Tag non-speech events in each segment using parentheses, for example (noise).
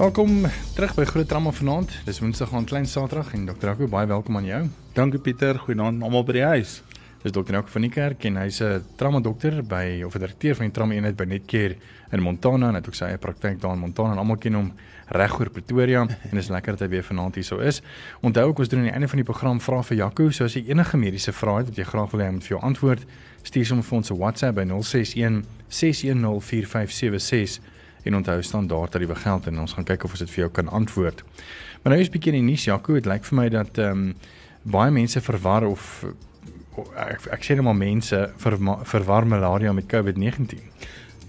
Welkom terug by Groot Trauma vanaand. Dis Woensdag aan Klein Saterdag en Dr. Jaco, baie welkom aan jou. Dankie Pieter, goeienaand almal by die huis. Dis Dr. Jaco van die kerk en hy's 'n trauma dokter by of 'n direkteur van die trauma eenheid by Netcare in Montana en hy het ook sy eie praktyk daar in Montana en almal ken hom reg oor Pretoria en dis lekker dat hy weer vanaand hier sou is. Onthou ook ons doen aan die einde van die program vra vir Jaco, so as jy enige mediese vrae het wat jy graag wil hê hy moet vir jou antwoord, stuur hom vir ons 'n WhatsApp by 061 610 4576 en onthou standaard tariewe geld en ons gaan kyk of ons dit vir jou kan antwoord. Maar nou is bietjie in die nuus Jaco, dit lyk vir my dat ehm um, baie mense verwar of ek ek sê net maar mense verma, verwar malaria met COVID-19.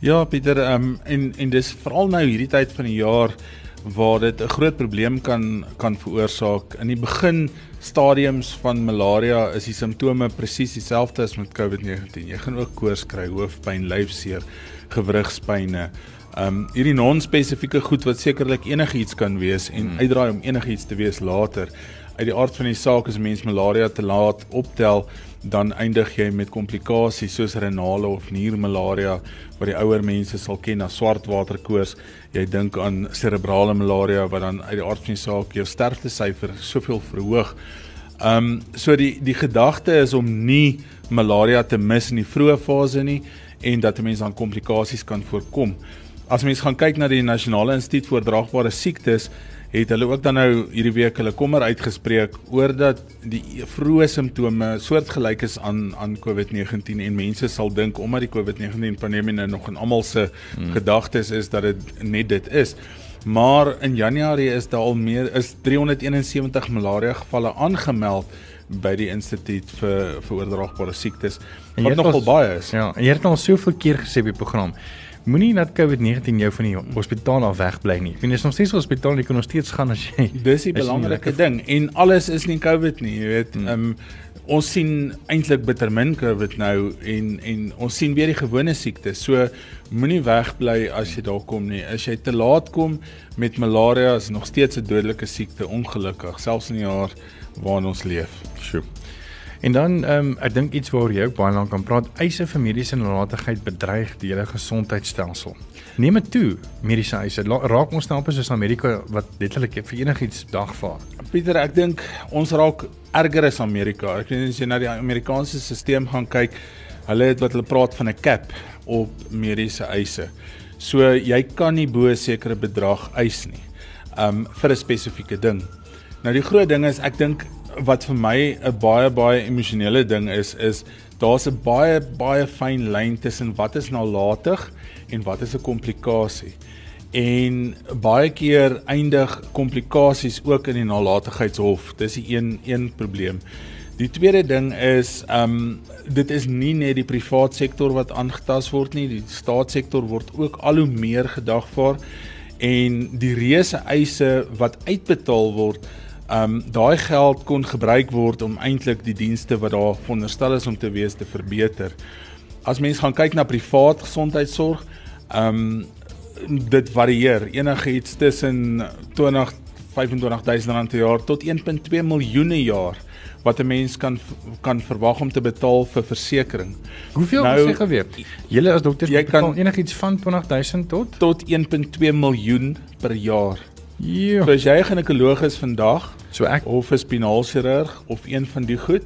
Ja Pieter, ehm um, en en dis veral nou hierdie tyd van die jaar waar dit 'n groot probleem kan kan veroorsaak. In die begin stadiums van malaria is die simptome presies dieselfde as met COVID-19. Jy gaan ook koors kry, hoofpyn, lyfseer, gewrigspynne. Ehm um, hierdie non-spesifieke goed wat sekerlik enigiets kan wees en uitdraai om enigiets te wees later. Uit die aard van die saak is mens malaria te laat optel, dan eindig jy met komplikasies soos renale of niermalaria wat die ouer mense sal ken as swartwaterkoors. Jy dink aan serebrale malaria wat dan uit die aard van die saak jou sterftesyfer soveel verhoog. Ehm um, so die die gedagte is om nie malaria te mis in die vroeë fase nie en dat 'n mens dan komplikasies kan voorkom. As mens gaan kyk na die Nasionale Instituut vir Draagbare Siektes, het hulle ook dan nou hierdie week hulle kommer uitgespreek oor dat die vroeë simptome soortgelyk is aan aan COVID-19 en mense sal dink omdat die COVID-19 pandemie nou nog in almal se hmm. gedagtes is dat dit net dit is. Maar in Januarie is daar al meer is 371 malaria gevalle aangemeld by die instituut vir vir oordraagbare siektes wat nogal baie is. Ja, jy het al soveel keer gesê op die program Moenie dat COVID-19 jou van die hospitaal af wegbly nie. Ek bedoel, is nog steeds hospitaal, jy kan nog steeds gaan as jy Dis die belangrike ding en alles is nie COVID nie, jy weet. Hmm. Ehm um, ons sien eintlik bitter min COVID nou en en ons sien weer die gewone siektes. So moenie wegbly as jy daar kom nie. As jy te laat kom met malaria is nog steeds 'n dodelike siekte ongelukkig, selfs in die jaar waarin ons leef. Sjoe. En dan ehm um, ek dink iets waaroor jy ook baie lank kan praat, eise vir mediese nalatigheid bedreig die hele gesondheidstelsel. Neem dit toe, mediese eise. Raak ons nou op soos Amerika wat letterlik vir enigiets dagvaar. Pieter, ek dink ons raak erger as Amerika. Ek weet as jy na die Amerikaanse stelsel gaan kyk, hulle het wat hulle praat van 'n cap op mediese eise. So jy kan nie bo 'n sekere bedrag eis nie. Um vir 'n spesifieke ding. Nou die groot ding is ek dink wat vir my 'n baie baie emosionele ding is is daar's 'n baie baie fyn lyn tussen wat is nalatig en wat is 'n komplikasie. En baie keer eindig komplikasies ook in die nalatigheidshof. Dis die een een probleem. Die tweede ding is um dit is nie net die privaat sektor wat aangetast word nie, die staatssektor word ook al hoe meer gedagvaar en die reuse eise wat uitbetaal word Ehm um, daai geld kon gebruik word om eintlik die dienste wat daar veronderstel is om te wees te verbeter. As mens gaan kyk na privaat gesondheidsorg, ehm um, dit varieer enigiets tussen 20 25000 rand per jaar tot 1.2 miljoen per jaar wat 'n mens kan kan verwag om te betaal vir versekerings. Hoeveel nou, sê geweet? Julle as dokters jy kan enigiets van 20000 tot tot 1.2 miljoen per jaar. Ja. So as jy 'n ginekoloog is vandag, so ek of 'n spinaalchirurg of een van die goed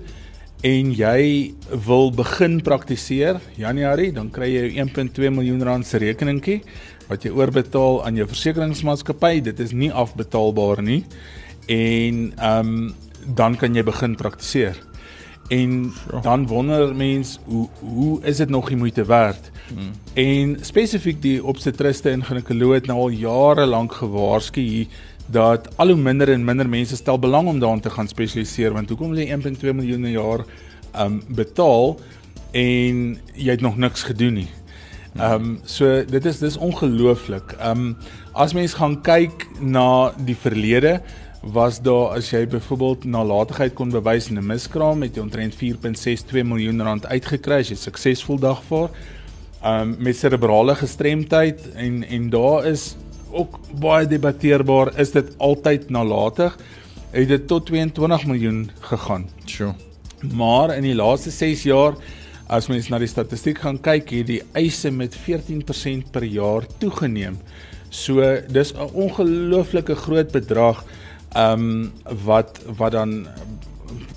en jy wil begin praktiseer Januarie, dan kry jy 1.2 miljoen rand se rekeningkie wat jy oorbetaal aan jou versekeringsmaatskappy. Dit is nie afbetaalbaar nie. En ehm um, dan kan jy begin praktiseer. En sure. dan wonder mens hoe hoe is dit nog die moeite werd? Hmm. En spesifiek die obstetriste en ginekoloog het nou al jare lank gewaarsku hier dat al hoe minder en minder mense stel belang om daarin te gaan spesialiseer want hoekom lê 1.2 miljoen per jaar um betaal en jy het nog niks gedoen nie. Ehm um, so dit is dis ongelooflik. Ehm um, as mens gaan kyk na die verlede was daar as jy byvoorbeeld nalatigheid kon bewys in 'n miskraam met jy omtrent 4.62 miljoen rand uitgekry as jy suksesvol dagvaar. Ehm um, met cerebrale gestremdheid en en daar is ook baie debatteerbaar is dit altyd nalatig. Het dit tot 22 miljoen gegaan. Sjoe. Maar in die laaste 6 jaar as mens na die statistiek gaan kyk, het die eise met 14% per jaar toegeneem. So dis 'n ongelooflike groot bedrag ehm um, wat wat dan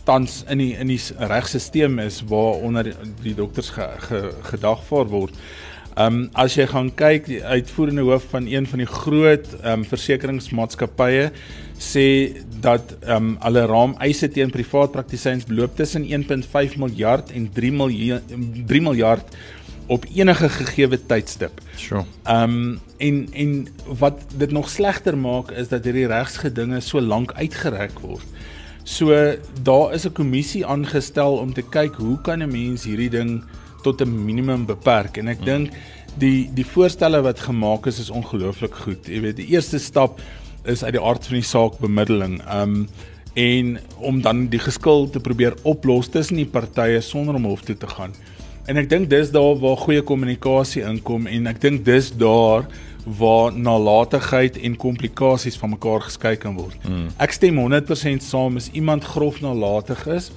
tans in die in die regstelsel is waaronder die dokters ge, ge, gedagvaar word. Ehm um, as jy gaan kyk die uitvoerende hoof van een van die groot ehm um, versekeringsmaatskappye sê dat ehm um, hulle raam eise teen privaat praktisyns beloop tussen 1.5 miljard en 3 miljard 3 miljard op enige gegeewe tydstip. Sure. Ehm um, en en wat dit nog slegter maak is dat hierdie regsgedinge so lank uitgereik word. So daar is 'n kommissie aangestel om te kyk hoe kan 'n mens hierdie ding tot 'n minimum beperk en ek mm. dink die die voorstelle wat gemaak is is ongelooflik goed. Jy weet, die eerste stap is uit die aard van die saak bemiddeling. Um en om dan die geskil te probeer oplos tussen die partye sonder om hof toe te gaan. En ek dink dis daar waar goeie kommunikasie inkom en ek dink dis daar waar nalatigheid en komplikasies van mekaar geskei kan word. Mm. Ek stem 100% saam as iemand grof nalatig is.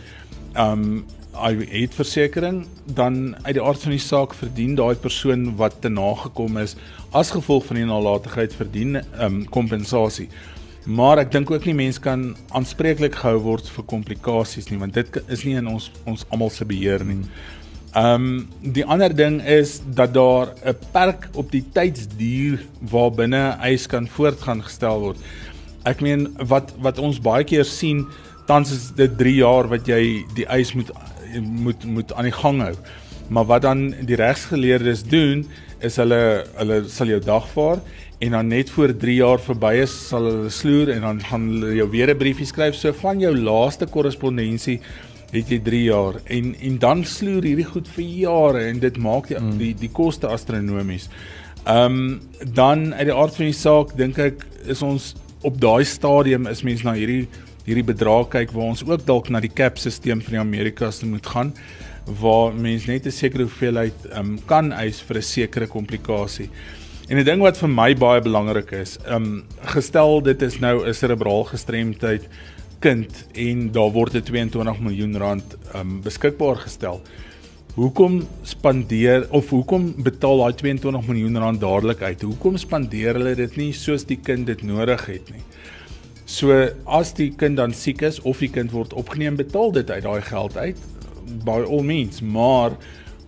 Um hy het versekerings dan uit die aard van die saak verdien daai persoon wat te nagekom is as gevolg van die nalatigheid verdien um kompensasie. Maar ek dink ook nie mense kan aanspreeklik gehou word vir komplikasies nie want dit is nie in ons ons almal se beheer nie. Um die ander ding is dat daar 'n perk op die tydsduur waarbinne eis kan voortgaan gestel word. Ek meen wat wat ons baie keer sien tans is dit 3 jaar wat jy die eis moet moet moet aan die gang hou. Maar wat dan die regsgeleerdes doen is hulle hulle sal jou dagvaar en dan net voor 3 jaar verby is sal hulle sloer en dan gaan hulle jou weer 'n briefie skryf so van jou laaste korrespondensie het jy 3 jaar en en dan sloer hierdie goed vir jare en dit maak die mm. die, die koste astronomies. Ehm um, dan uit die aard van die saak dink ek is ons op daai stadium is mense na hierdie hierdie bedrag kyk waar ons ook dalk na die cap stelsel van die Amerikas moet gaan waar mense net 'n sekere hoeveelheid um, kan eis vir 'n sekere komplikasie. En 'n ding wat vir my baie belangrik is, um gestel dit is nou 'n cerebraal gestremdheid kind en daar word 'n 22 miljoen rand um beskikbaar gestel. Hoekom spandeer of hoekom betaal daai 22 miljoen rand dadelik uit? Hoekom spandeer hulle dit nie soos die kind dit nodig het nie? So as die kind dan siek is of die kind word opgeneem, betaal dit uit daai geld uit by all means, maar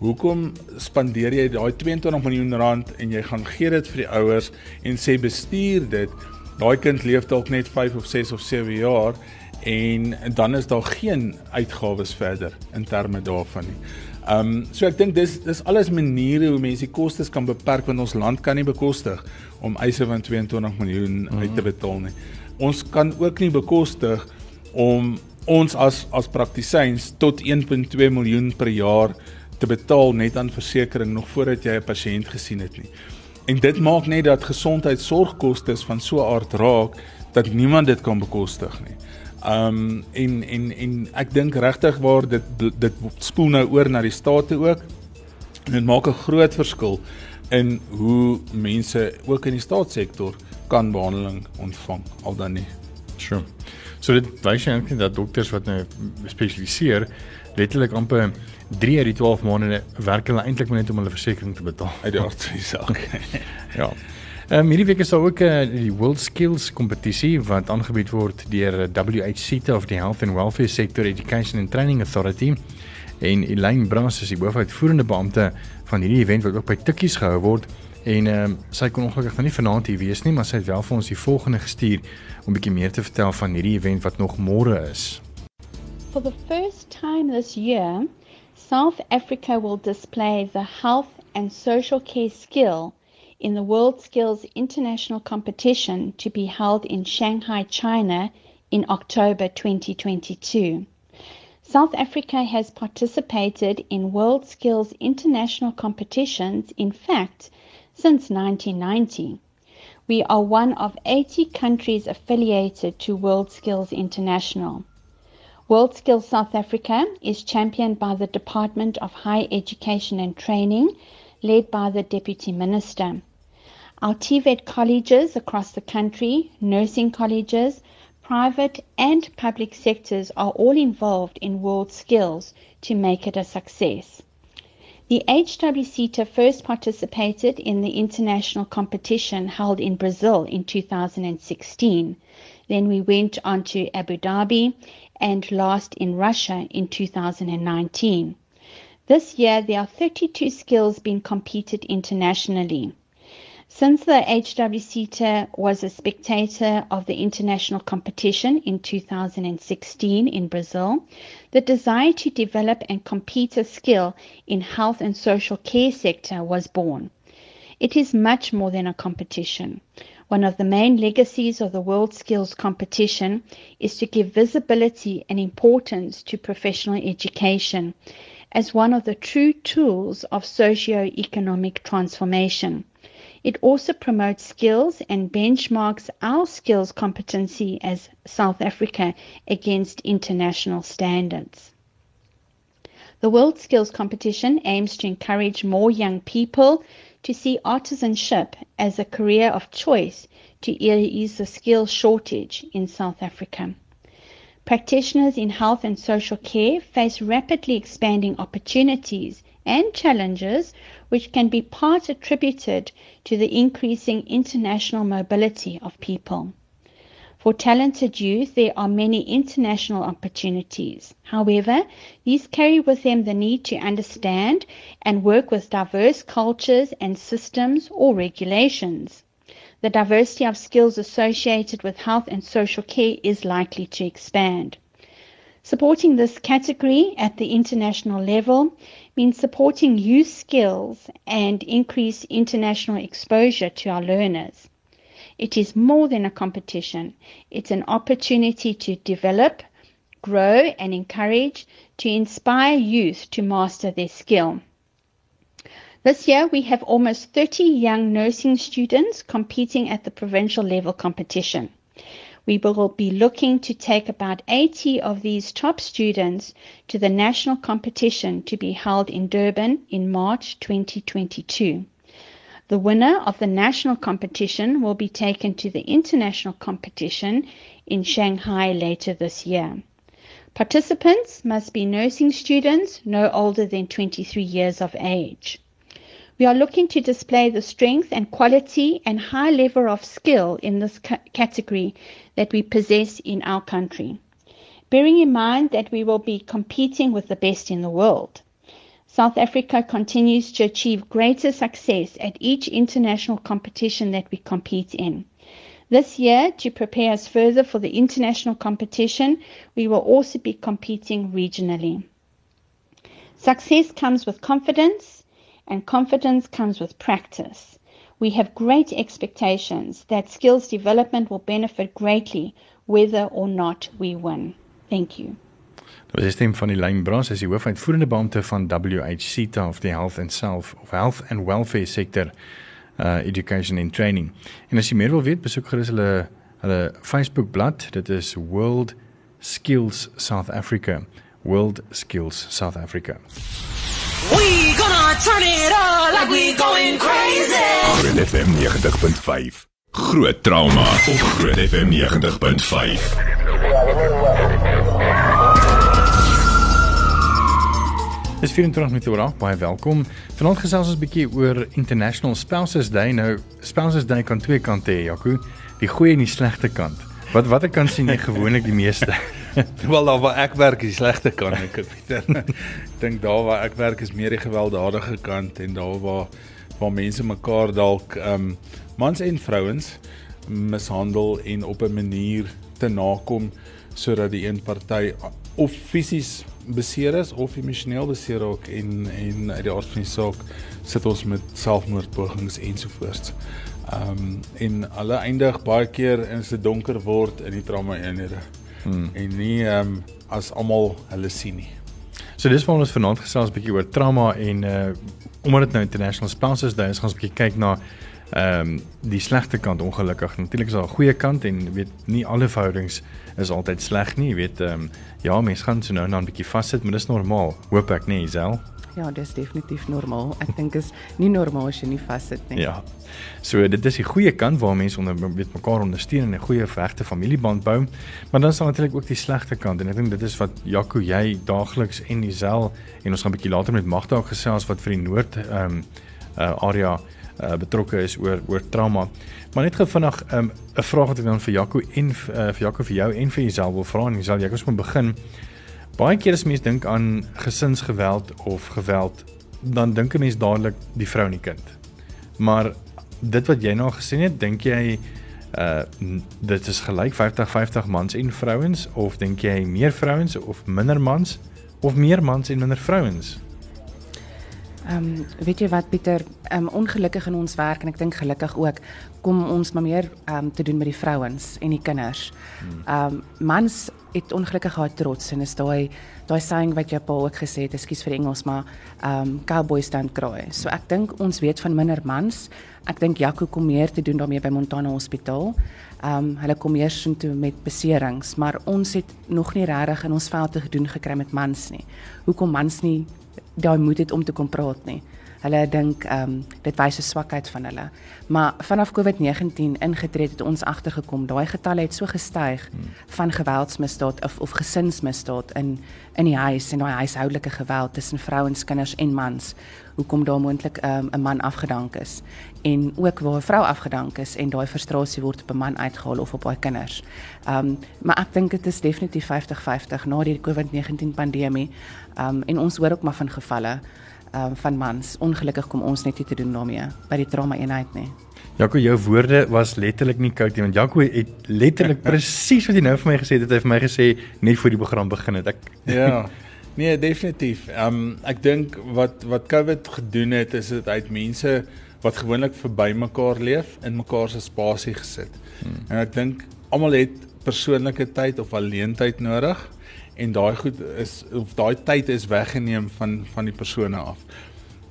hoekom spandeer jy daai 22 miljoen rand en jy gaan gee dit vir die ouers en sê bestuur dit. Daai kind leef dalk net 5 of 6 of 7 jaar en dan is daar geen uitgawes verder in terme daarvan nie. Ehm um, so ek dink dis dis alles maniere hoe mense die kostes kan beperk want ons land kan nie bekostig om eise van 22 miljoen uit te mhm. betaal nie. Mm ons kan ook nie bekostig om ons as as praktisyns tot 1.2 miljoen per jaar te betaal net aan versekerings nog voordat jy 'n pasiënt gesien het nie. En dit maak net dat gesondheidsorgkoste van so 'n aard raak dat niemand dit kan bekostig nie. Um en en en ek dink regtig waar dit dit spoel nou oor na die state ook. En dit maak 'n groot verskil in hoe mense ook in die staatssektor kan behandeling ontvang al dan nie. Sure. So dit wys eintlik dat dokters wat nou spesialiseer letterlik amper 3 uit die 12 maande werk hulle eintlik net om hulle versekerings te betaal uit die aard van die saak. (laughs) ja. Ehm um, hierdie week is daar ook 'n uh, eh, die World Skills kompetisie wat aangebied word deur WHCT of die Health and Welfare Sector Education and Training Authority en Elaine Brass is die hoofuitvoerende beampte van hierdie event wat ook by Tikkies gehou word. En ehm um, sy kon ongelukkig nou nie vanaand hier wees nie, maar sy het wel vir ons die volgende gestuur om bietjie meer te vertel van hierdie event wat nog môre is. For the first time this year, South Africa will display the health and social care skill in the World Skills International Competition to be held in Shanghai, China in October 2022. South Africa has participated in World Skills international competitions, in fact, since 1990. We are one of 80 countries affiliated to World Skills International. World Skills South Africa is championed by the Department of Higher Education and Training, led by the Deputy Minister. Our TVET colleges across the country, nursing colleges, private and public sectors are all involved in World Skills to make it a success. The HWCTA first participated in the international competition held in Brazil in 2016. Then we went on to Abu Dhabi and last in Russia in 2019. This year there are 32 skills being competed internationally. Since the HWCTA was a spectator of the international competition in 2016 in Brazil, the desire to develop and compete a skill in health and social care sector was born. It is much more than a competition. One of the main legacies of the World Skills Competition is to give visibility and importance to professional education as one of the true tools of socio-economic transformation. It also promotes skills and benchmarks our skills competency as South Africa against international standards. The World Skills Competition aims to encourage more young people to see artisanship as a career of choice to ease the skills shortage in South Africa. Practitioners in health and social care face rapidly expanding opportunities and challenges which can be part attributed to the increasing international mobility of people. For talented youth, there are many international opportunities. However, these carry with them the need to understand and work with diverse cultures and systems or regulations. The diversity of skills associated with health and social care is likely to expand. Supporting this category at the international level means supporting youth skills and increase international exposure to our learners. It is more than a competition. It's an opportunity to develop, grow and encourage, to inspire youth to master their skill. This year we have almost 30 young nursing students competing at the provincial level competition. We will be looking to take about 80 of these top students to the national competition to be held in Durban in March 2022. The winner of the national competition will be taken to the international competition in Shanghai later this year. Participants must be nursing students no older than 23 years of age. We are looking to display the strength and quality and high level of skill in this ca- category that we possess in our country, bearing in mind that we will be competing with the best in the world. South Africa continues to achieve greater success at each international competition that we compete in. This year, to prepare us further for the international competition, we will also be competing regionally. Success comes with confidence, and confidence comes with practice. We have great expectations that skills development will benefit greatly whether or not we win. Thank you. Dit is stem van die Lyn Brans as die hoofuitvoerende beampte van WHCTA of die Health and Self of Health and Welfare sektor uh education and training. En as jy meer wil weet, besoek gerus hulle hulle Facebook bladsy. Dit is World Skills South Africa. World Skills South Africa. We gonna turn it on like we going crazy. Groot FM 90.5. Groot trauma op Groot FM 90.5. Dis 24 minute oor 8. Baie welkom. Vanaand gesels ons 'n bietjie oor International Spouses Day. Nou, Spouses Day kan twee kante hê, Jaco. Die goeie en die slegte kant. Wat watter kant sien jy gewoonlik die meeste? (laughs) Wel daar waar ek werk is die slegte kant ek Pieter. Ek dink daar waar ek werk is meer die gewelddadige kant en daar waar waar mense mekaar dalk ehm um, mans en vrouens mishandel en op 'n manier te nakom sodat die een party of fisies beseer is of emosioneel beseer raak en en uit die aard van die saak sit ons met selfmoordpogings ensovoorts. Ehm um, en alle eindig baie keer in 'n donker word in die trauma eenhede. hmm. en nie ehm um, as almal hulle sien nie. So dis waar ons vanaand gesels 'n bietjie oor trauma en uh omdat dit nou International Spouses Day is, gaan ons 'n bietjie kyk na ehm um, die slegte kant ongelukkig. Natuurlik is daar 'n goeie kant en weet nie alle verhoudings is altyd sleg nie, jy weet ehm um, ja, mense gaan so nou en dan 'n bietjie vassit, maar dis normaal. Hoop ek nie, Isel. Ja, dis definitief normaal. Ek dink is nie normaal as jy nie vassit nie. Ja. So dit is die goeie kant waar mense onder weet mekaar ondersteun en 'n goeie vegte familieband bou. Maar dan is daar natuurlik ook die slegte kant en ek dink dit is wat Jaco jy daagliks en Isel en ons gaan 'n bietjie later met Magda ook gesels wat vir die Noord ehm um, uh, area uh, betrokke is oor oor trauma. Maar net gou vinnig 'n um, vraag wat ek dan vir Jaco en uh, vir Jaco vir jou en vir Isel wil vra en Isel jy kan moet begin. Baie keer as mense dink aan gesinsgeweld of geweld, dan dink 'n mens dadelik die vrou en die kind. Maar dit wat jy nou gesien het, dink jy uh dit is gelyk 50-50 mans en vrouens of dink jy meer vrouens of minder mans of meer mans en minder vrouens? Ehm um, weet jy wat Pieter, ehm um, ongelukkig in ons werk en ek dink gelukkig ook kom ons maar meer ehm um, te doen met die vrouens en die kinders. Hmm. Ehm um, mans het ongelukkig haar trots en is daai daai saying wat jy pa ook gesê het, ekskuus vir Engels, maar um, cowboys don't cry. So ek dink ons weet van minder mans. Ek dink Jaco kom meer te doen daarmee by Montana Hospitaal. Um, hulle kom eers so toe met beserings, maar ons het nog nie regtig in ons veld te gedoen gekry met mans nie. Hoekom mans nie daai moed het om te kom praat nie? Hulle dink ehm um, dit wys 'n swakheid van hulle. Maar vanaf COVID-19 ingetree het ons agtergekom, daai getalle het so gestyg hmm. van geweldsmisdaad of of gesinsmisdaad in in die huis en daai huishoudelike geweld tussen vrouens, kinders en mans. Hoekom daar moontlik ehm, 'n um, man afgedank is en ook waar 'n vrou afgedank is en daai frustrasie word op 'n man uitgehaal of op haar kinders. Ehm um, maar ek dink dit is definitief 50-50 na die COVID-19 pandemie. Ehm um, en ons hoor ook maar van gevalle um, van mans. Ongelukkig kom ons net nie te doen daarmee by die trauma eenheid nie. Jaco, jou woorde was letterlik nie koud nie want Jaco het letterlik (laughs) presies wat jy nou vir my gesê het, het hy vir my gesê net voor die program begin het. Ek Ja. Nee, definitief. Ehm um, ek dink wat wat COVID gedoen het is dit uit mense wat gewoonlik verby mekaar leef in mekaar se spasie gesit. Hmm. En ek dink almal het persoonlike tyd of alleen tyd nodig en daai goed is of daai tyd is weggeneem van van die persone af.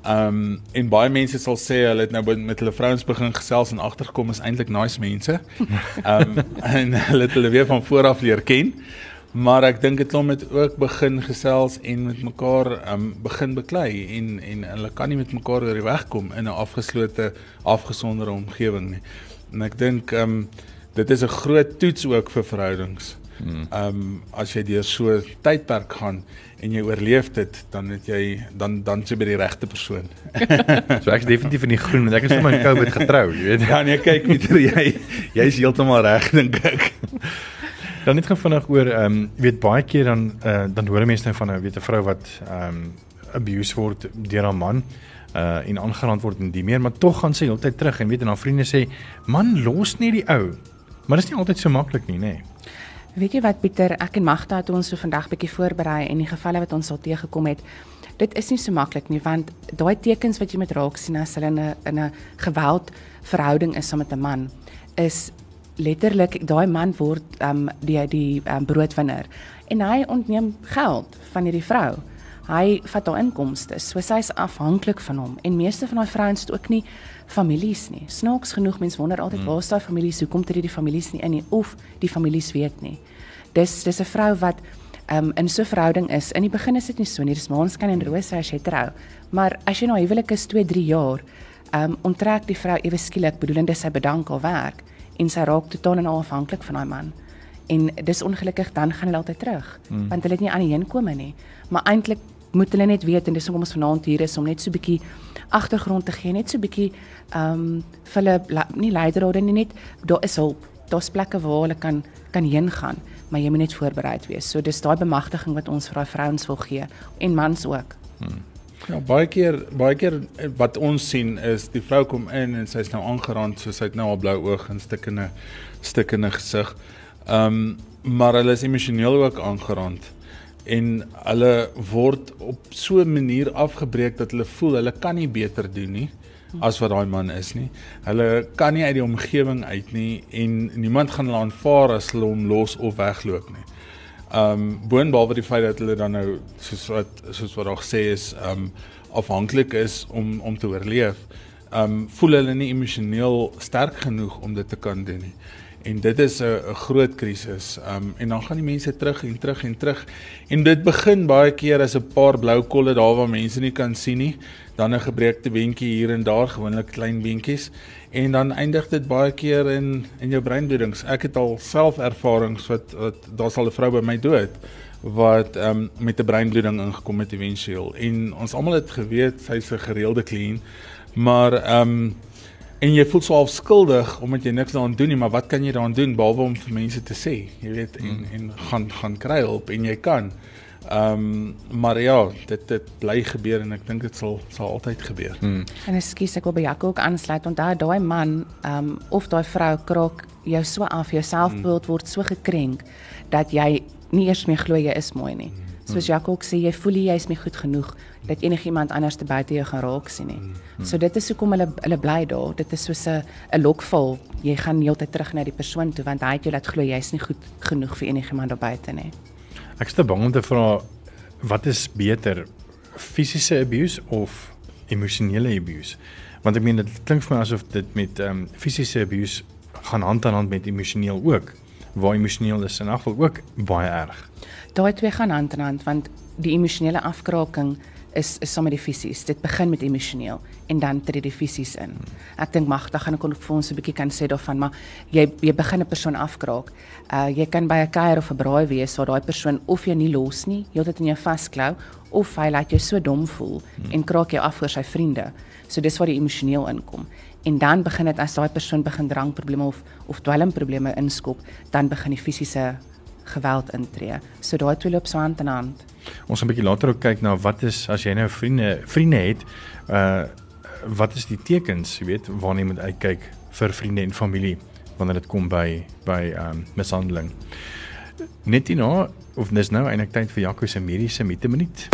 Um en baie mense sal sê hulle het nou met hulle vrouens begin gesels en agtergekom is eintlik nice mense. Um (laughs) en hulle het hulle weer van voor af leer ken. Maar ek dink dit klop met ook begin gesels en met mekaar um begin beklei en en hulle kan nie met mekaar oor die weg kom in 'n afgeslote afgesonderde omgewing nie. En ek dink um dit is 'n groot toets ook vir verhoudings. Ehm um, as jy deur so tydperk gaan en jy oorleef dit, dan het jy dan dan jy by die regte persoon. (laughs) so ek is definitief in die groen want ek is sommer in COVID getrou, jy weet. Ja, nee, kyk (laughs) Pieter, jy jy's heeltemal reg dink ek. (laughs) dan net vinnig oor ehm um, weet baie keer dan uh, dan hoor mense nou van 'n weet 'n vrou wat ehm um, abuse word deur haar man uh en aangerand word en die meer maar tog gaan sy heeltyd terug en weet en haar vriende sê man los nie die ou maar dit is nie altyd so maklik nie nê nee. Weet jy wat Pieter, ek en Magda het ons so vandag bietjie voorberei en die gevalle wat ons al teëgekom het. Dit is nie so maklik nie want daai tekens wat jy met raak sien as hulle in 'n in 'n geweld verhouding is met 'n man is letterlik daai man word um die die um, broodwinner en hy ontneem geld van hierdie vrou. Hy vat haar inkomste. So sy is afhanklik van hom en meeste van daai vrouens het ook nie families nie. Snaaks genoeg mense wonder altyd hmm. waar is daai families? Hoekom tree die families nie in nie of die families weet nie. Dis dis 'n vrou wat um, in so 'n verhouding is. In die begin is dit nie so nie. Dis maanskyn en rose as jy trou. Maar as jy na nou huwelik is 2, 3 jaar, um, onttrek die vrou ewe skielik bedoelende sy bedank haar werk en sy raak totaal en al afhanklik van daai man. En dis ongelukkig dan gaan hulle altyd terug hmm. want hulle het nie aan die heenkome nie. Maar eintlik moet hulle net weet en dis hoekom ons vanaand hier is om net so 'n bietjie agtergrond te gee, net so 'n bietjie ehm um, vir hulle nie leiderrade nie net daar is hulp. Daar's plekke waar hulle kan kan heen gaan, maar jy moet net voorbereid wees. So dis daai bemagtiging wat ons vir daai vrouens wil gee en mans ook. Hmm. Ja, baie keer baie keer wat ons sien is die vrou kom in en sy's nou aangerand, so sy het nou al blou oë en stikkende stikkende gesig. Ehm um, maar hulle is emosioneel ook aangerand en hulle word op so 'n manier afgebreek dat hulle voel hulle kan nie beter doen nie as wat daai man is nie. Hulle kan nie uit die omgewing uit nie en niemand gaan hulle aanvaar as hulle hom los of wegloop nie. Um, boonbehalwe die feit dat hulle dan nou soos wat soos wat daar gesê is, um, afhanklik is om om te oorleef, um, voel hulle nie emosioneel sterk genoeg om dit te kan doen nie. En dit is 'n groot krisis. Um, en dan gaan die mense terug en terug en terug. En dit begin baie keer as 'n paar blou kolle daar waar mense nie kan sien nie, dan 'n gebreekte beentjie hier en daar, gewoonlik klein beentjies. En dan eindig dit baie keer in in jou breinbloedings. Ek het al self ervarings wat wat daar sal 'n vrou by my dood wat ehm um, met 'n breinbloeding ingekom het éventueel. En ons almal het geweet sy's 'n gereelde kliënt, maar ehm um, en jy voel so half skuldig omdat jy niks daaraan doen nie, maar wat kan jy daaraan doen behalwe om vir mense te sê, jy weet en mm. en gaan gaan kry hulp en jy kan. Ehm um, maar ja, dit dit bly gebeur en ek dink dit sal sal altyd gebeur. Mm. En ekskuus ek wil by Jaco ook aansluit want daai daai man ehm um, of daai vrou kraak jou so af, jou selfbeeld mm. word so gekrenk dat jy nie eers meer glo jy is mooi nie. Mm. Soos Jaco ook sê, jy voel jy is nie goed genoeg dat enigiemand anders te buite jou gaan raak sien nie. Mm. So dit is hoekom hulle hulle bly daar. Dit is soos 'n 'n lokval. Jy gaan heeltyd terug na die persoon toe want hy het jou laat glo jy's nie goed genoeg vir enigiemand daar buite nie. Ek is te bang om te vra wat is beter? Fisiese abuse of emosionele abuse? Want ek meen dit klink vir my asof dit met ehm um, fisiese abuse gaan hand aan hand met emosioneel ook. Waar emosioneel is in geval ook baie erg. Daai twee gaan hand aan hand want die emosionele afkraking is is sommer die fisies. Dit begin met emosioneel en dan tree die fisies in. Ek dink Magda gaan ek vir ons 'n bietjie kan sê daarvan, maar jy jy begin 'n persoon afkraak. Uh jy kan by 'n kuier of 'n braai wees waar daai persoon of jy nie los nie, heeltyd in jou vasklou of hy laat jou so dom voel hmm. en kraak jou af vir sy vriende. So dis waar die emosioneel inkom. En dan begin dit as daai persoon begin drankprobleme of of dwelmprobleme inskop, dan begin die fisiese geweld intree. So daai twee loop so hand in hand. Ons gaan 'n bietjie later ook kyk na wat is as jy nou vriende vriende het, uh wat is die tekens, jy weet, waarna jy moet uitkyk vir vriende en familie wanneer dit kom by by um mishandeling. Net hierna of dis nou eintlik tyd vir Jaco se mediese minuut.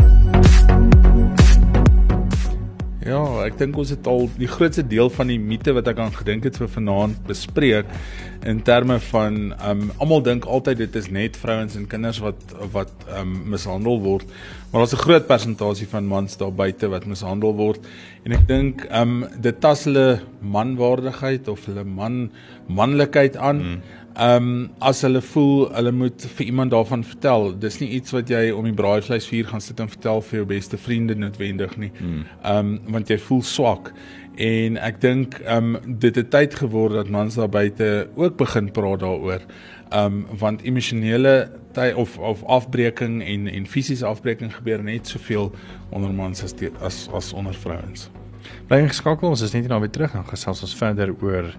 Ja, ek dink ons het al die grootste deel van die mite wat ek aan gedink het vir vanaand bespreek in terme van um almal dink altyd dit is net vrouens en kinders wat wat um mishandel word. Maar daar's 'n groot persentasie van mans daar buite wat mishandel word en ek dink um dit tas hulle manwaardigheid of hulle man manlikheid aan. Hmm. Ehm um, as hulle voel hulle moet vir iemand daarvan vertel. Dis nie iets wat jy om die braaivleisvuur gaan sit en vertel vir jou beste vriende noodwendig nie. Hmm. Ehm um, want jy voel swak. En ek dink ehm um, dit het tyd geword dat mans daar buite ook begin praat daaroor. Ehm um, want emosionele tyd of of afbreeking en en fisiese afbreeking gebeur net soveel onder mans as die, as as onder vrouens. Bly geskakel, ons is net nou weer terug en gesels ons verder oor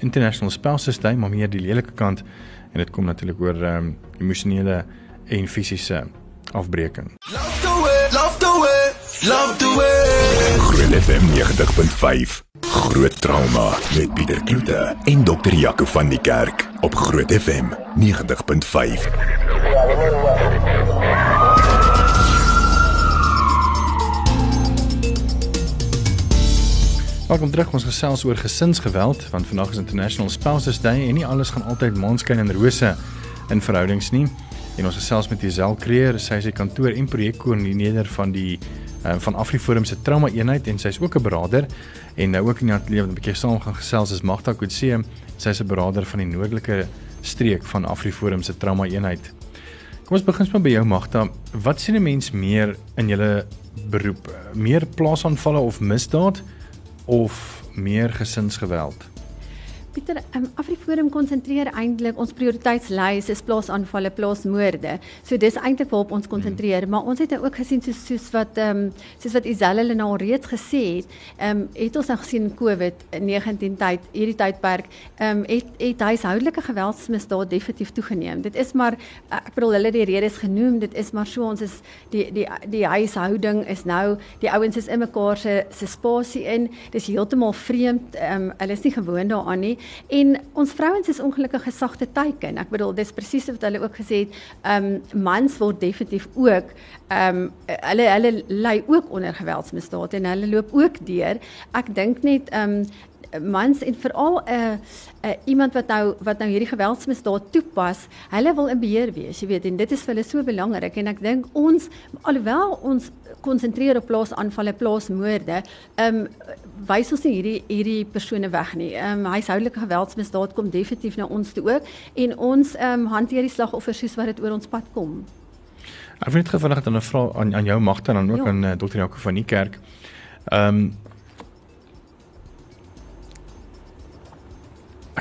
international spouse day, maar meer die lelike kant en dit kom natuurlik oor ehm um, emosionele en fisiese afbreeking. Love the way, love the way, love the way. Groot FM 90.5. Groot trauma met Pieter Kloete en dokter Jaco van die Kerk op Groot FM 90.5. Welkom terug. Ons gesels oor gesinsgeweld want vandag is International Spouses Day en nie alles gaan altyd maanskyn en rose in verhoudings nie. En ons gesels met Isel Creer, sy is die kantoor en projekkoördineerder van die uh, van Afriforum se trauma eenheid en sy's ook 'n beraader en nou ook in ateljee wat 'n bietjie saam gaan gesels is Magda Kutse. Sy's 'n beraader van die noordelike streek van Afriforum se trauma eenheid. Kom ons begin spesifiek by jou Magda. Wat sien 'n mens meer in julle beroep? Meer plaasaanvalle of misdaad? Of meer gesinsgeweld? Pieter, um, Afriforum konsentreer eintlik ons prioriteitslys is plaasaanvalle, plaasmoorde. So dis eintlik waarop ons konsentreer, hmm. maar ons het nou ook gesien soos soos wat ehm um, soos wat Iselle hulle nou reeds gesê het, ehm um, het ons nou gesien COVID-19 tyd, hierdie tydperk, ehm um, het het huishoudelike geweldsmisdade definitief toegeneem. Dit is maar ek bedoel hulle die redes genoem, dit is maar so ons is die die die huishouding is nou die ouens is in mekaar se se spasie in. Dis heeltemal vreemd. Ehm um, hulle is nie gewoond daaraan nie. En ons vrouens is ongelukkig gesagte teiken. Ek bedoel dis presies wat hulle ook gesê het, ehm um, mans word definitief ook ehm um, hulle hulle ly ook onder geweldsmisdade en hulle loop ook deur. Ek dink net ehm um, mans en veral 'n uh, uh, iemand wat nou wat nou hierdie geweldsmisdaad toepas, hulle wil in beheer wees, jy weet, en dit is vir hulle so belangrik en ek dink ons alhoewel ons konsentreer op plaasaanvalle, plaasmoorde, ehm um, wys ons nie hierdie hierdie persone weg nie. Ehm um, huishoudelike geweldsmisdaad kom definitief na ons toe ook en ons ehm um, hanteer die slagoffers soos wat dit oor ons pad kom. Ek wil net gevraag dan 'n vraag aan aan jou magte en dan ook Ja. aan uh, Dr. Jaco van die kerk. Ehm um,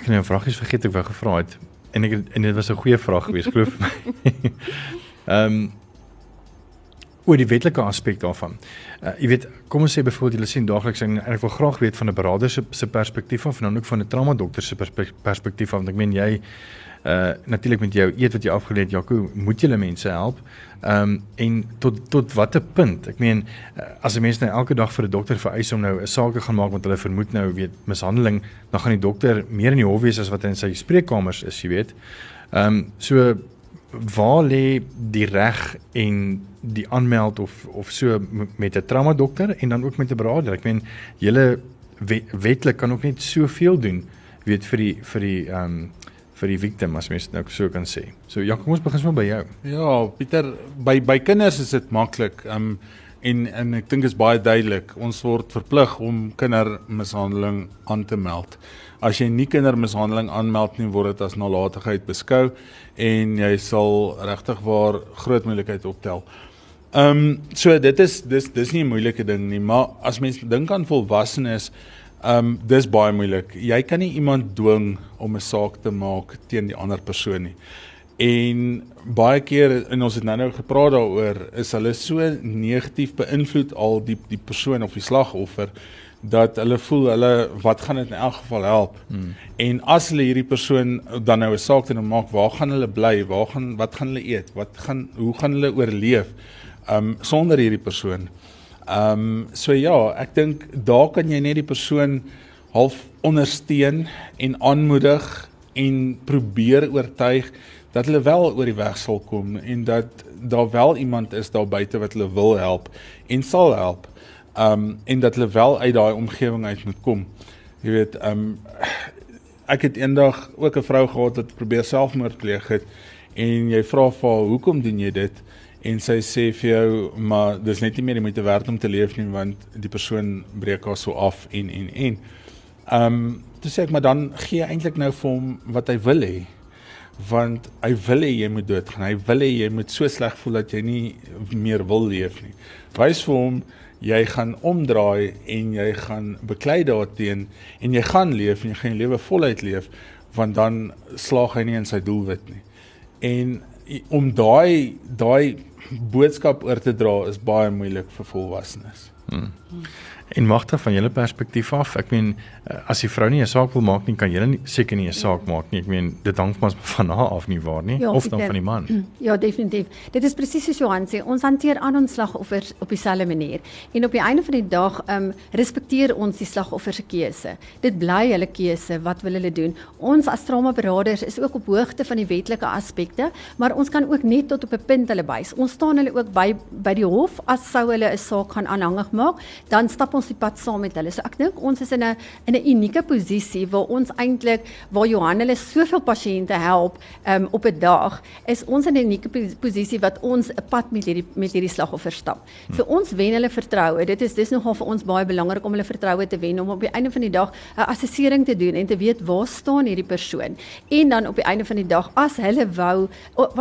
het nou 'n vraagie vergeet ek wou gevra het en ek en dit was 'n goeie vraag geweest glo vir my. (laughs) Ehm um, oor die wetlike aspek daarvan. Uh, jy weet, kom ons sê byvoorbeeld julle sien daagliks en ek wil graag weet van 'n beraader se se perspektief af en dan ook van 'n trauma dokter se perspe- perspektief af want ek meen jy uh natuurlik met jou eet wat jy afgeleer het Jaco, moet jy mense help. Ehm um, en tot tot watter punt? Ek meen uh, as 'n mens nou elke dag vir 'n dokter vereis om nou 'n saak te gaan maak want hulle vermoed nou weet mishandeling, dan gaan die dokter meer in die hof wees as wat hy in sy spreekkamers is, jy weet. Ehm um, so waar lê die reg en die aanmeld of of so met 'n trauma dokter en dan ook met 'n beraader. Ek meen julle wet, wetlik kan ook net soveel doen weet vir die vir die ehm um, vir die victim as mens nou so kan sê. So ja, kom ons begin sommer by jou. Ja, Pieter, by by kinders is dit maklik. Um en en ek dink is baie duidelik. Ons word verplig om kindermishandeling aan te meld. As jy nie kindermishandeling aanmeld nie, word dit as nalatigheid beskou en jy sal regtig waar groot moeilikheid optel. Ehm um, so dit is dis dis nie 'n moeilike ding nie, maar as mens dink aan volwassenes, ehm um, dis baie moeilik. Jy kan nie iemand dwing om 'n saak te maak teen die ander persoon nie. En baie keer en ons het nou-nou gepraat daaroor, is hulle so negatief beïnvloed al die die persoon of die slagoffer dat hulle voel hulle wat gaan dit in elk geval help. Hmm. En as hulle hierdie persoon dan nou 'n saak teen hom maak, waar gaan hulle bly? Waar gaan wat gaan hulle eet? Wat gaan hoe gaan hulle oorleef? Um sonder hierdie persoon. Um so ja, ek dink daar kan jy net die persoon half ondersteun en aanmoedig en probeer oortuig dat hulle wel oor die weg sal kom en dat daar wel iemand is daar buite wat hulle wil help en sal help. Um en dat hulle wel uit daai omgewing uit moet kom. Jy weet, um ek het eendag ook 'n vrou gehad wat probeer selfmoord pleeg het en jy vra vir haar, "Hoekom doen jy dit?" En sy sê vir jou, "Maar dis net nie meer die moeite werd om te leef nie want die persoon breek haar so af en en en." Um toe sê ek, "Maar dan gee eintlik nou vir hom wat hy wil hê." want hy wil hê jy moet doodgaan. Hy wil hê jy moet so sleg voel dat jy nie meer wil leef nie. Wys vir hom jy gaan omdraai en jy gaan beklei daarteen en jy gaan leef en jy gaan jou lewe voluit leef want dan slaag hy nie in sy doelwit nie. En om daai daai boodskap oor te dra is baie moeilik vir volwassenes. En magte van julle perspektief af, ek meen eh, as die vrou nie 'n saak wil maak nie, kan julle nie seker nie 'n saak maak nie. Ek meen dit hang mos (laughs) van haar af nie waar nie Ja, of dan van die man. Ja, definitief. Dit is presies soos Johan sê, ons hanteer aan ons slagoffers op dieselfde manier. En op die einde van die dag, ehm um, respekteer ons die slagoffer se keuse. Dit bly hulle keuse, wat wil hulle doen? Ons as traumaberaders is ook op hoogte van die wetlike aspekte, maar ons kan ook net tot op 'n punt hulle wys. Ons staan hulle ook by by die hof as sou hulle 'n saak gaan aanhangig maak, dan stap ons die pad saam met hulle. So ek dink ons is in 'n in 'n unieke posisie waar ons eintlik waar Johan hulle soveel pasiënte help um, op 'n dag, is ons in 'n unieke pos- posisie wat ons 'n pad met hierdie met hierdie slagoffer stap. Hm. Vir ons wen hulle vertroue. Dit is dis nogal vir ons baie belangrik om hulle vertroue te wen om op die einde van die dag 'n assessering te doen en te weet waar staan hierdie persoon. En dan op die einde van die dag as hulle wou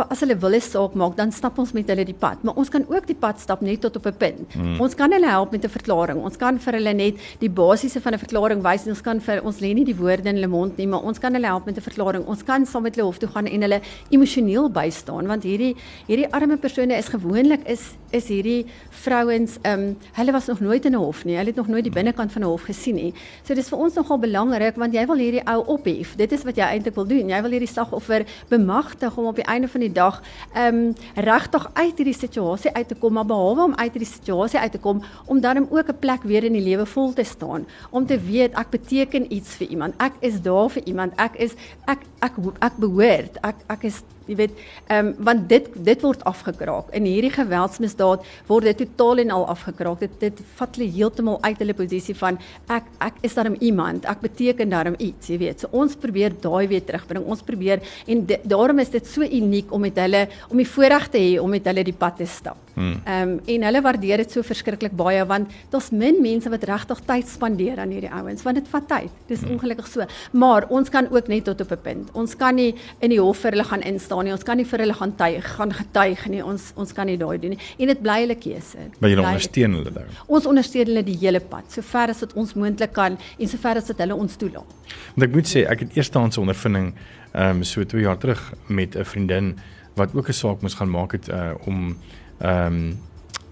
as hulle wil 'n saak maak, dan stap ons met hulle die pad. Maar ons kan ook die pad stap net tot op 'n punt. Mm. Ons kan hulle help met 'n verklaring. Ons kan vir hulle net die basiese van 'n verklaring wys ons kan vir ons lê nie die woorde in hulle mond nie, maar ons kan hulle help met 'n verklaring. Ons kan saam met hulle hof toe gaan en hulle emosioneel bystaan want hierdie hierdie arme persone is gewoonlik is is hierdie vrouens ehm um, hulle was nog nooit in 'n hof nie. Hulle het nog nooit die binnekant van 'n hof gesien nie. So dis vir ons nogal belangrik want jy wil hierdie ou ophef. Dit is wat jy eintlik wil doen. Jy wil hierdie slagoffer bemagtig om op die einde van die dag ehm um, regtig uit hierdie situasie uit te kom, maar behalwe om uit hierdie situasie uit te kom, om dan ook 'n plek weer in die lewe vol te staan, om te weet ek beteken iets vir iemand. Ek is daar vir iemand. Ek is ek ek ek, ek behoort. Ek ek is Jy weet, ehm um, want dit dit word afgekraak. In hierdie geweldsmisdaad word dit totaal en al afgekraak. Dit dit vat hulle heeltemal uit hulle posisie van ek ek is daarom iemand, ek beteken daarom iets, jy weet. So ons probeer daai weer terugbring. Ons probeer en di, daarom is dit so uniek om met hulle om die voorreg te hê om met hulle die pad te stap. Ehm um, en hulle waardeer dit so verskriklik baie want daar's min mense wat regtig tyd spandeer aan hierdie ouens want dit vat tyd. Dis ongelukkig so. Maar ons kan ook net tot op 'n punt. Ons kan nie in die hof vir hulle gaan instaan nie. Ons kan nie vir hulle gaan tuig, gaan getuig nie. Ons ons kan nie daai doen nie. En dit bly hulle keuse. Maar julle ondersteun hulle nou. Ons ondersteun hulle die hele pad, sover as wat ons moontlik kan en sover as wat hulle ons toelaat. Want ek moet sê ek het eerstehandse ondervinding ehm um, so 2 jaar terug met 'n vriendin wat ook 'n saak moes gaan maak het uh, om ehm um,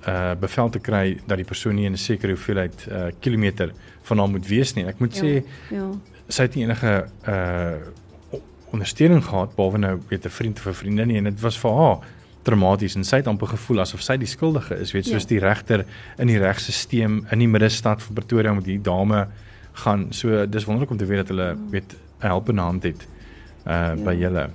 uh bevel te kry dat die persoon nie in 'n sekere hoeveelheid uh kilometer van haar moet wees nie. Ek moet sê ja. sy het nie enige uh ondersteuning gehad behalwe nou weet 'n vriend of 'n vriendin nie en dit was vir haar traumaties en sy het amper gevoel asof sy die skuldige is, weet Ja. soos die regter in die regstelsel in die middestad van Pretoria met die dame gaan. So dis wonderlik om te weet dat hulle weet 'n helpende hand het uh by julle.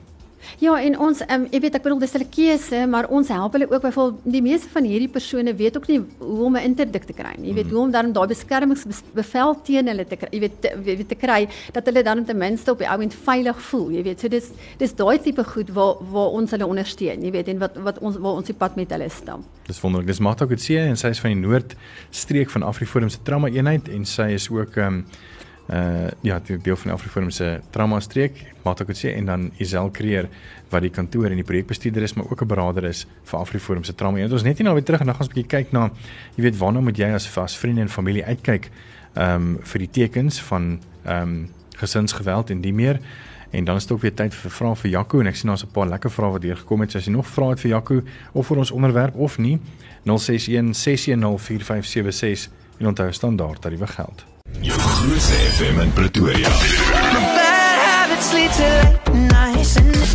Ja, en ons um, jy weet ek bedoel dis hulle keuse, maar ons help hulle ook byvoorbeeld die meeste van hierdie persone weet ook nie hoe om 'n interdik te kry nie. Jy weet Mm. hoe om dan daai beskermingsbevel teen hulle te kry, jy weet te, weet te kry dat hulle dan ten minste op die ou end veilig voel, jy weet. So dis dis daai tipe goed waar waar ons hulle ondersteun, jy weet, en wat wat ons waar ons die pad met hulle stap. Dis wonderlik. Dis Magda Kutse en sy is van die Noordstreek van AfriForum se trauma eenheid en sy is ook ehm um, uh ja, die deel van AfriForum se trauma streek, Magda Kutse en dan Isel Creer wat die kantoor en die projekbestuurder is, maar ook 'n beraader is vir AfriForum se trauma eenheid. Ons net hier nou weer terug en dan gaan ons 'n bietjie kyk na jy weet waarna moet jy as as vriende en familie uitkyk ehm um, vir die tekens van ehm um, gesinsgeweld en die meer. En dan is dit ook weer tyd vir vrae vir Jaco en ek sien daar's 'n paar lekker vrae wat deurgekom het. So as jy nog vrae het vir Jaco of vir ons onderwerp of nie, 061 610 4576 en onthou standaard tariewe geld. Jou grootste FM in Pretoria.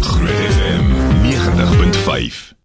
Groot FM 90.5.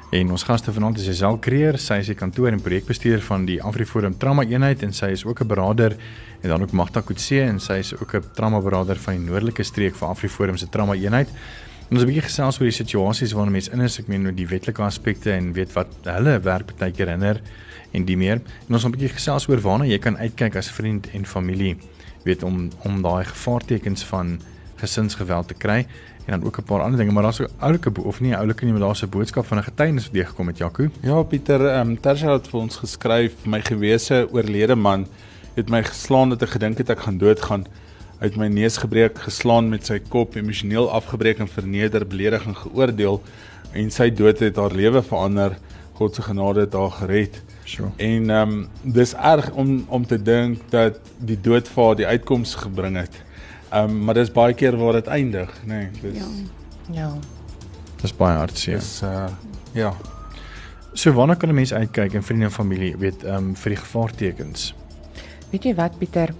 en ons gaste vanaand is Isel Creer, sy is die kantoor en projekbestuur van die AfriForum Trauma Eenheid en sy is ook 'n beraader en dan ook Magda Kutse en sy is ook 'n trauma beraader van die noordelike streek van AfriForum se Trauma Eenheid. En ons 'n bietjie gesels oor die situasies waarna mense in is, ek meen die wetlike aspekte en weet wat hulle werk baie keer herinner en die meer. En ons gaan 'n bietjie gesels oor waarna jy kan uitkyk as vriend en familie, weet om om daai gevaartekens van gesinsgeweld te kry en dan ook 'n paar ander dinge, maar daar's 'n oulike of nie 'n oulike nie, maar daar's 'n boodskap van 'n getuienis wat deurgekom het Jaco. Ja, Pieter, ehm um, Tersia het vir ons geskryf, my gewese oorlede man het my geslaan dat ek gedink het ek gaan doodgaan. Hy het my neus gebreek, geslaan met sy kop, emosioneel afgebreek en verneder, beledig en geoordeel en sy dood het haar lewe verander. God se genade het haar gered. Sure. En ehm um, dis erg om om te dink dat die dood vir haar die uitkoms gebring het. Ehm um, maar dis baie keer waar dit eindig, nê. Nee, dis Ja. Ja. Dis baie hartseer. dis uh ja. So waarna kan 'n mens uitkyk in vriende en familie, weet ehm um, vir die gevaartekens? Weet jy wat Pieter?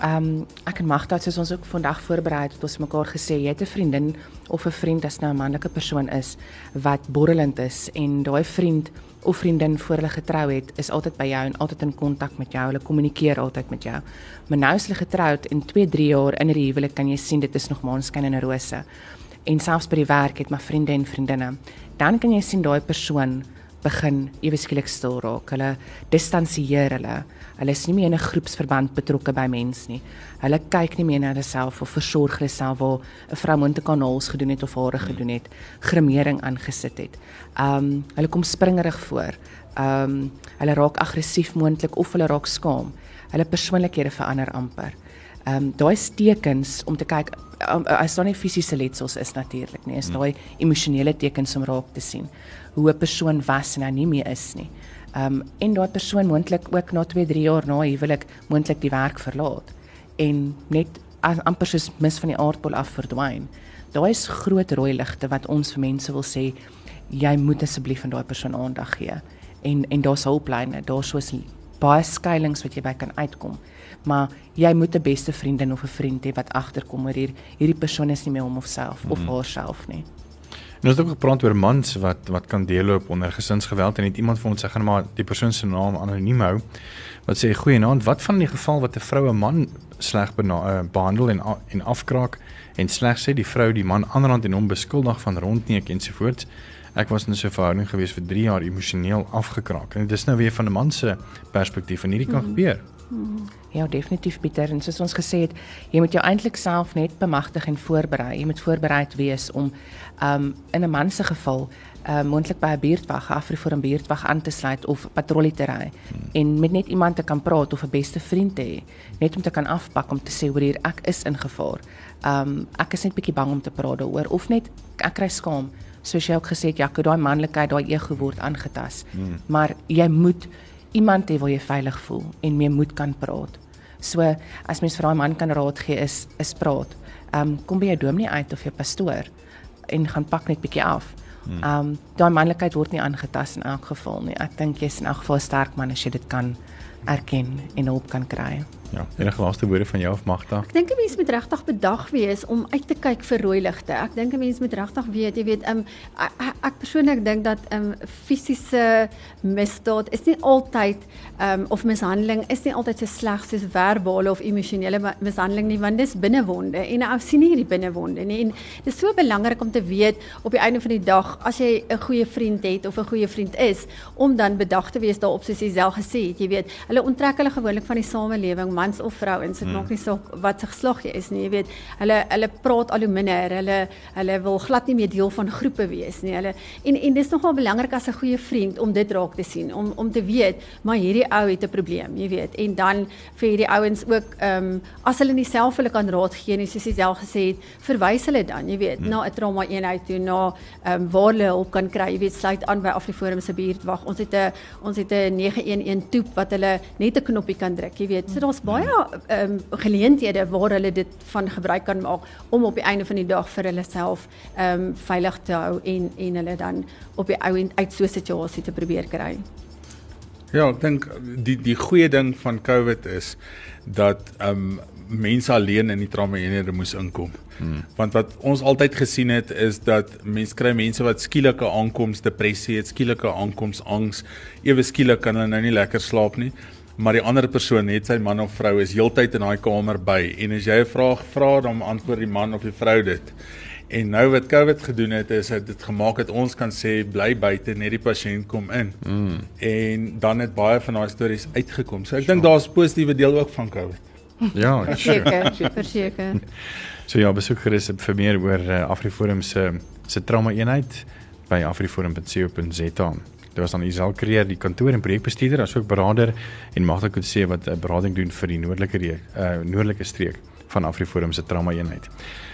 Ehm um, ek en Magda het soos ons ook vandag voorberei het, het ons mekaar gesê jy het 'n vriendin of 'n vriend as nou 'n manlike persoon is wat borrelend is en daai vriend of vriendin voor hulle getrou het, is altyd by jou en altyd in kontak met jou. Hulle kommunikeer altyd met jou. Maar nou is hulle getroud en 2, 3 jaar in 'n huwelik kan jy sien dit is nog maanskyn en rose. En selfs by die werk het my vriende en vriendinne. Dan kan jy sien daai persoon begin ewe skielik stil raak. Hulle distansieer hulle. Hulle is nie meer in 'n groepsverband betrokke by mens nie. Hulle kyk nie meer na hulle self of versorg hulle self waar 'n vrou moontlik kanaals gedoen het of hare gedoen het, grimering aangesit het. Um hulle kom springerig voor. Um hulle raak aggressief moontlik of hulle raak skaam. Hulle persoonlikhede verander amper. Ehm um, daai is tekens om te kyk um, as daar nie fisiese letsels is natuurlik nie, is daai emosionele tekens om raak te sien hoe 'n persoon was en nou nie meer is nie. Ehm um, en daai persoon moontlik ook na 2, 3 jaar na huwelik moontlik die werk verlaat en net as- amper soos mis van die aardbol af verdwyn. Daai is groot rooi ligte wat ons vir mense wil sê jy moet asseblief aan daai persoon aandag gee. En en daar's hulplyne, daar's soos baie skuilings wat jy by kan uitkom. Maar jy moet 'n beste vriendin of 'n vriend hê wat agterkom oor hier hierdie persoon is nie meer hom of self of haarself nie. En ons het ook gepraat oor mans wat wat kan deurloop onder gesinsgeweld en het iemand vir ons sê gaan maar die persoon se naam anoniem hou. Wat sê goeienaand, wat van die geval wat 'n vrou 'n man sleg bena- uh, behandel en en afkraak en slegs sê die vrou die man aanrand en hom beskuldig van rondneek ensovoorts. Ek was in so 'n verhouding gewees vir 3 jaar emosioneel afgekraak. En dit is nou weer van 'n man se perspektief en hierdie kan gebeur. Ja, definitief Pieter en soos ons gesê het, jy moet jou eintlik self net bemagtig en voorberei. Jy moet voorbereid wees om um in 'n man se geval um moontlik by 'n buurtwag, Afriforum buurtwag aan te sluit of patrollie te ry hmm. en met net iemand te kan praat of 'n beste vriend te hê, net om te kan afpak om te sê hoor hier ek is in gevaar. Um ek is net bietjie bang om te praat daaroor of net ek kry skaam. Soos jy ook gesê het, Jaco, daai manlikheid, daai ego word aangetas. Hmm. Maar jy moet iemand hê waar jy veilig voel en mee moet kan praat. So as mens vir daai man kan raad gee is is praat. Ehm um, kom by jou dominee uit of jou pastoor en gaan pak net bietjie af. Ehm um, daai manlikheid word nie aangetas in elk geval nie. Ek dink jy's in elk geval 'n sterk man as jy dit kan erken en hulp kan kry. Ja, enige laaste woorde van jou of Magda? Ek dink 'n mens moet regtig bedag wees om uit te kyk vir rooi ligte. Ek dink 'n mens moet regtig weet, jy weet, um, ek, ek persoonlik dink dat um fisiese misdaad is nie altyd um of mishandeling is nie altyd so sleg soos verbale of emosionele mishandeling nie, want dis binnewonde en ou sien nie hierdie binnewonde nie. En dis so belangrik om te weet op die einde van die dag as jy 'n goeie vriend het of 'n goeie vriend is, om dan bedag te wees daarop soos jy self gesê het, jy weet, hulle onttrek hulle gewoonlik van die samelewing, mans of vrouens, dit maak nie saak wat se geslag jy is nie, jy weet, hulle hulle praat al hoe minder, hulle hulle wil glad nie meer deel van groepe wees nie. Hulle en en dis nogal belangrik as 'n goeie vriend om dit raak te sien, om om te weet, maar hierdie ou het 'n probleem, jy weet. En dan vir hierdie ouens ook ehm um, as hulle nie self hulle kan raad gee nie, soos jy self gesê het, verwys hulle dan, jy weet, na 'n trauma eenheid toe, na ehm um, waar hulle hulp kan kry, jy weet, sluit aan by Afriforum se buurtwag. Ons het 'n ons het 'n 911 toep wat hulle net 'n knoppie kan druk, jy weet. So daar's baie ehm um, geleenthede waar hulle dit van gebruik kan maak om op die einde van die dag vir hulle self ehm um, veilig te hou en en hulle dan op die ou end uit so 'n situasie te probeer kry. Ja, ek dink die die goeie ding van COVID is dat ehm um, mense alleen in die trauma eenhede moes inkom. Hmm. Want wat ons altyd gesien het is dat mense kry mense wat skielike aankoms depressie het, skielike aankoms angs, ewe skielik kan hulle nou nie lekker slaap nie. Maar die ander persoon, net sy man of vrou, is heeltyd in daai kamer by en as jy 'n vraag vra, dan antwoord die man of die vrou dit. En nou wat COVID gedoen het is dat dit gemaak het ons kan sê bly buite net die pasiënt kom in. Mm. En dan het baie van daai stories uitgekom. So ek dink daar's positiewe deel ook van COVID. Ja, (laughs) Verseker, verseker. So ja, besoek gerus vir meer oor uh, Afriforum se se trauma eenheid by afriforum.co.za. Dit was dan Isel Creer, die kantoor en projekbestuurder, asook beraader en Magda Kutse wat 'n uh, berading doen vir die noordelike reek, uh noordelike streek van Afriforum se trauma eenheid.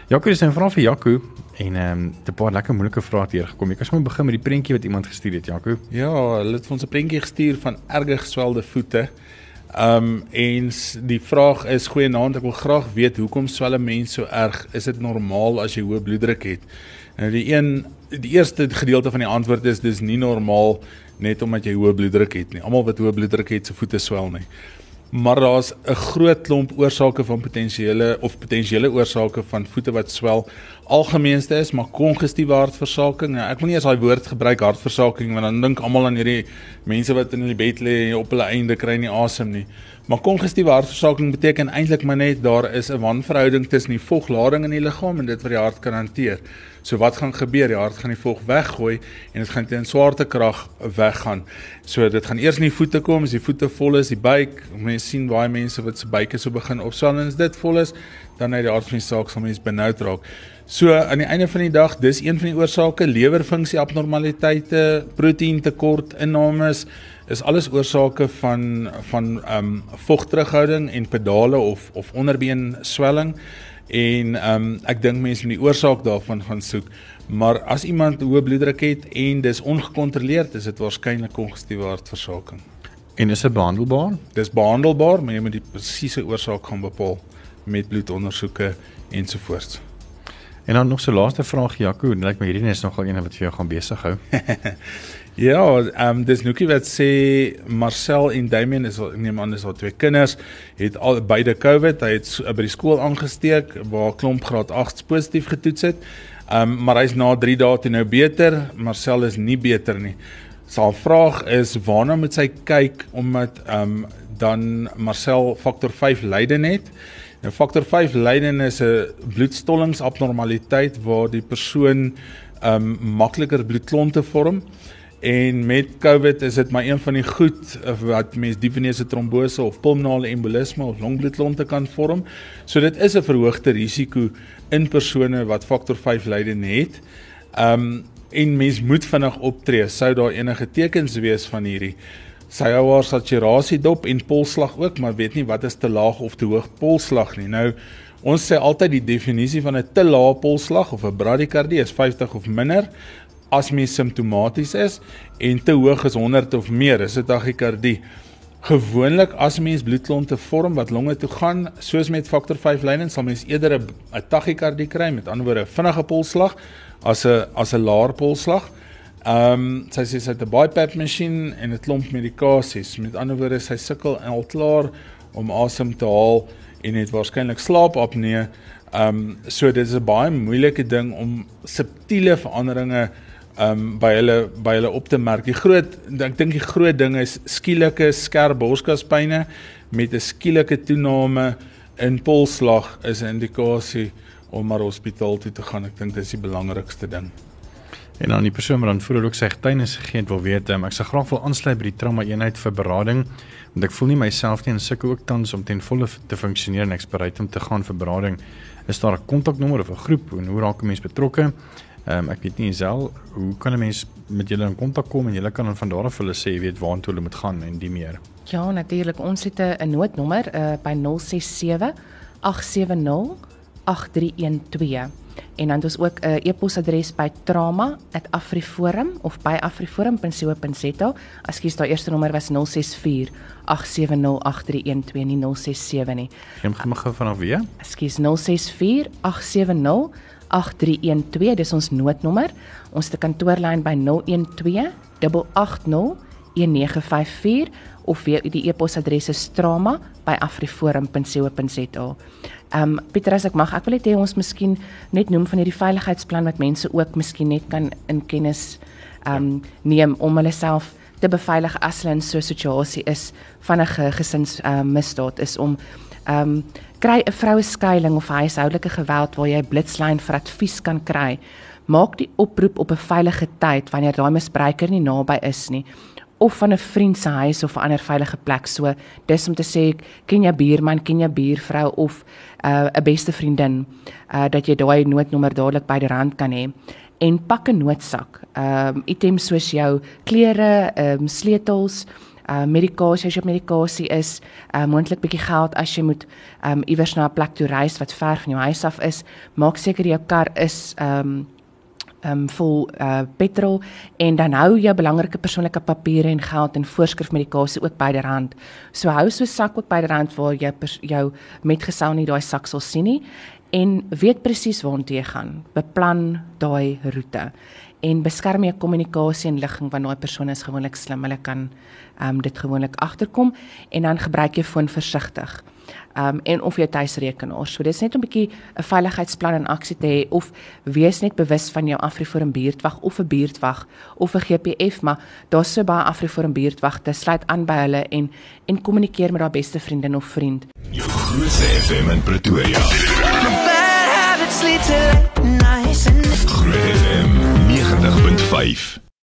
Jaco, dis 'n vraag vir Jaco en ehm um, 'n paar lekker moeilike vrae het hier gekom. Ek kan sommer begin met die prentjie wat iemand gestuur het, Jaco. Ja, hulle het ons 'n prentjie gestuur van erge geswelde voete. Um en die vraag is goeienaand, ek wil graag weet hoekom swel 'n mens so erg? Is dit normaal as jy hoë bloeddruk het? Nou die een die eerste gedeelte van die antwoord is dis nie normaal net omdat jy hoë bloeddruk het nie. Almal wat hoë bloeddruk het, se voete swel nie. Maar daar's 'n groot klomp oorsake van potensiële of potensiële oorsake van voete wat swel. Algemeenste is maar kongestiewe hartversaking. Nou, ek wil nie eens daai woord gebruik hartversaking want dan dink almal aan hierdie mense wat in die bed lê en op hulle einde kry nie asem nie. Maar kongestiewe hartversaking beteken eintlik maar net daar is 'n wanverhouding tussen die voglading in die liggaam en dit wat die hart kan hanteer. So wat gaan gebeur? Die hart gaan die vog weggooi en dit gaan teen swaartekrag weggaan. So dit gaan eers in die voete kom, as die voete vol is, die buik. Mense sien baie mense wat se buike so begin opswel en as dit vol is, dan uit die aard van die saak sal mense benoud raak. So aan die einde van die dag, dis een van die oorsake, lewerfunksie abnormaliteite, proteïentekort, innames is alles oorsake van van ehm um, vogterughouding en pedale of of onderbeen swelling en ehm um, ek dink mense moet die oorsaak daarvan gaan soek. Maar as iemand hoë bloeddruk het en dis ongekontroleerd, is dit waarskynlik kongestiewe hartversaking. En is dit behandelbaar? Dis behandelbaar, maar jy moet die presiese oorsaak gaan bepaal met bloedondersoeke ensovoorts. En dan nog so laaste vraag Jaco, net like my hierdie is nogal een wat vir jou gaan besig hou. (laughs) Ja, ehm um, dis Nookie wat sê Marcel en Damian is ek neem aan is al twee kinders het al beide COVID. Hy het so, by die skool aangesteek waar klomp graad 8 positief getoets het. Ehm um, maar hy's na 3 dae toe nou beter. Marcel is nie beter nie. Sy vraag is waarna moet sy kyk omdat ehm um, dan Marcel faktor 5 lyding het. Nou faktor 5 lyding is 'n bloedstollingsabnormaliteit waar die persoon ehm um, makliker bloedklonte vorm. En met COVID is dit maar een van die goed wat mens diepvenese trombose of pulmonale embolisme of longbloedklonte kan vorm. So dit is 'n verhoogde risiko in persone wat faktor 5 lyding het. Um en mens moet vinnig optree sou daar enige tekens wees van hierdie sy hou haar saturasie dop en polslag ook, maar weet nie wat is te laag of te hoog polslag nie. Nou ons sê altyd die definisie van 'n te lae polslag of 'n bradikardie is 50 of minder as mens simptomaties is en te hoog is 100 of meer, is dit tachykardie. Gewoonlik as mens bloedklonte vorm wat longe toe gaan, soos met faktor 5 lyding, sal mens eerder 'n tachykardie kry, met ander woorde 'n vinnige polsslag as 'n as 'n laer polsslag. Ehm um, sy sê sy het 'n BiPAP masjien en 'n klomp medikasies. Met ander woorde, sy sukkel al klaar om asem te haal en het waarskynlik slaapapnee. Ehm um, so dit is 'n baie moeilike ding om subtiele veranderinge um by hulle by hulle op te merk. Die groot ek dink die groot ding is skielike skerp borskaspyne met 'n skielike toename in polsslag is 'n indikasie om maar hospitaal toe te gaan. Ek dink dis die belangrikste ding. En dan die persoon wat dan voel ook sy getuienis gegee het wil weet, um, ek sal graag wil aansluit by die trauma eenheid vir berading want ek voel nie myself nie en sukkel ook tans om ten volle te funksioneer en ek is bereid om te gaan vir berading. Is daar 'n kontaknommer of 'n groep en hoe raak 'n mens betrokke? Ehm um, ek weet nie self hoe kan 'n mens met julle in kontak kom en julle kan dan van daar af hulle sê weet waartoe hulle moet gaan en die meer. Ja, natuurlik. Ons het 'n noodnommer uh, by 067 870 8312 en dan het ons ook 'n uh, e-posadres by trauma@afriforum of by afriforum.co.za. Ekskuus, daai eerste nommer was 064 8708312 nie 067 nie. Moet gou vanaf weer. Ekskuus 064 870 8312 dis ons noodnommer. Ons 'n kantoorlyn by 012 880 1954 of weer die e-posadres is strama@afriforum.co.za. Ehm um, Pieter as ek mag, ek wil net hê ons miskien net noem van hierdie veiligheidsplan wat mense ook miskien net kan in kennis ehm um, neem om hulle self te beveilig as hulle in so 'n situasie is van 'n gesins ehm uh, misdaad is om ehm um, kry 'n vroue skuiling of huishoudelike geweld waar jy 'n blitslyn vir advies kan kry. Maak die oproep op 'n veilige tyd wanneer daai misbruiker nie naby is nie of van 'n vriend se huis of 'n ander veilige plek. So dis om te sê ken jy buurman, ken jy buurvrou of 'n uh, beste vriendin uh, dat jy daai noodnommer dadelik by die rand kan hê en pak 'n noodsak. Ehm um, items soos jou klere, ehm um, sleutels, uh medikasie as jy op medikasie is, uh moontlik bietjie geld as jy moet um iewers na 'n plek toe reis wat ver van jou huis af is, maak seker jou kar is um um vol uh petrol en dan hou jy belangrike persoonlike papiere en geld en voorskrifmedikasie ook byderhand. So hou so 'n sak ook byderhand waar jy jou metgesel nie daai sak sal sien nie en weet presies waartoe jy gaan. Beplan daai roete en beskerm jou kommunikasie en ligging want daai persoon is gewoonlik slim. Hulle kan ehm um, dit gewoonlik agterkom en dan gebruik jy foon versigtig. Ehm um, en of jou tuisrekenaar. So dis net 'n bietjie 'n veiligheidsplan in aksie te hê of wees net bewus van jou Afriforum buurtwag of 'n buurtwag of 'n GPF, maar daar's so baie Afriforum buurtwagte. Sluit aan by hulle en en kommunikeer met daai beste vriendin of vriend. Jou grootste FM in Pretoria. Groot FM 90.5.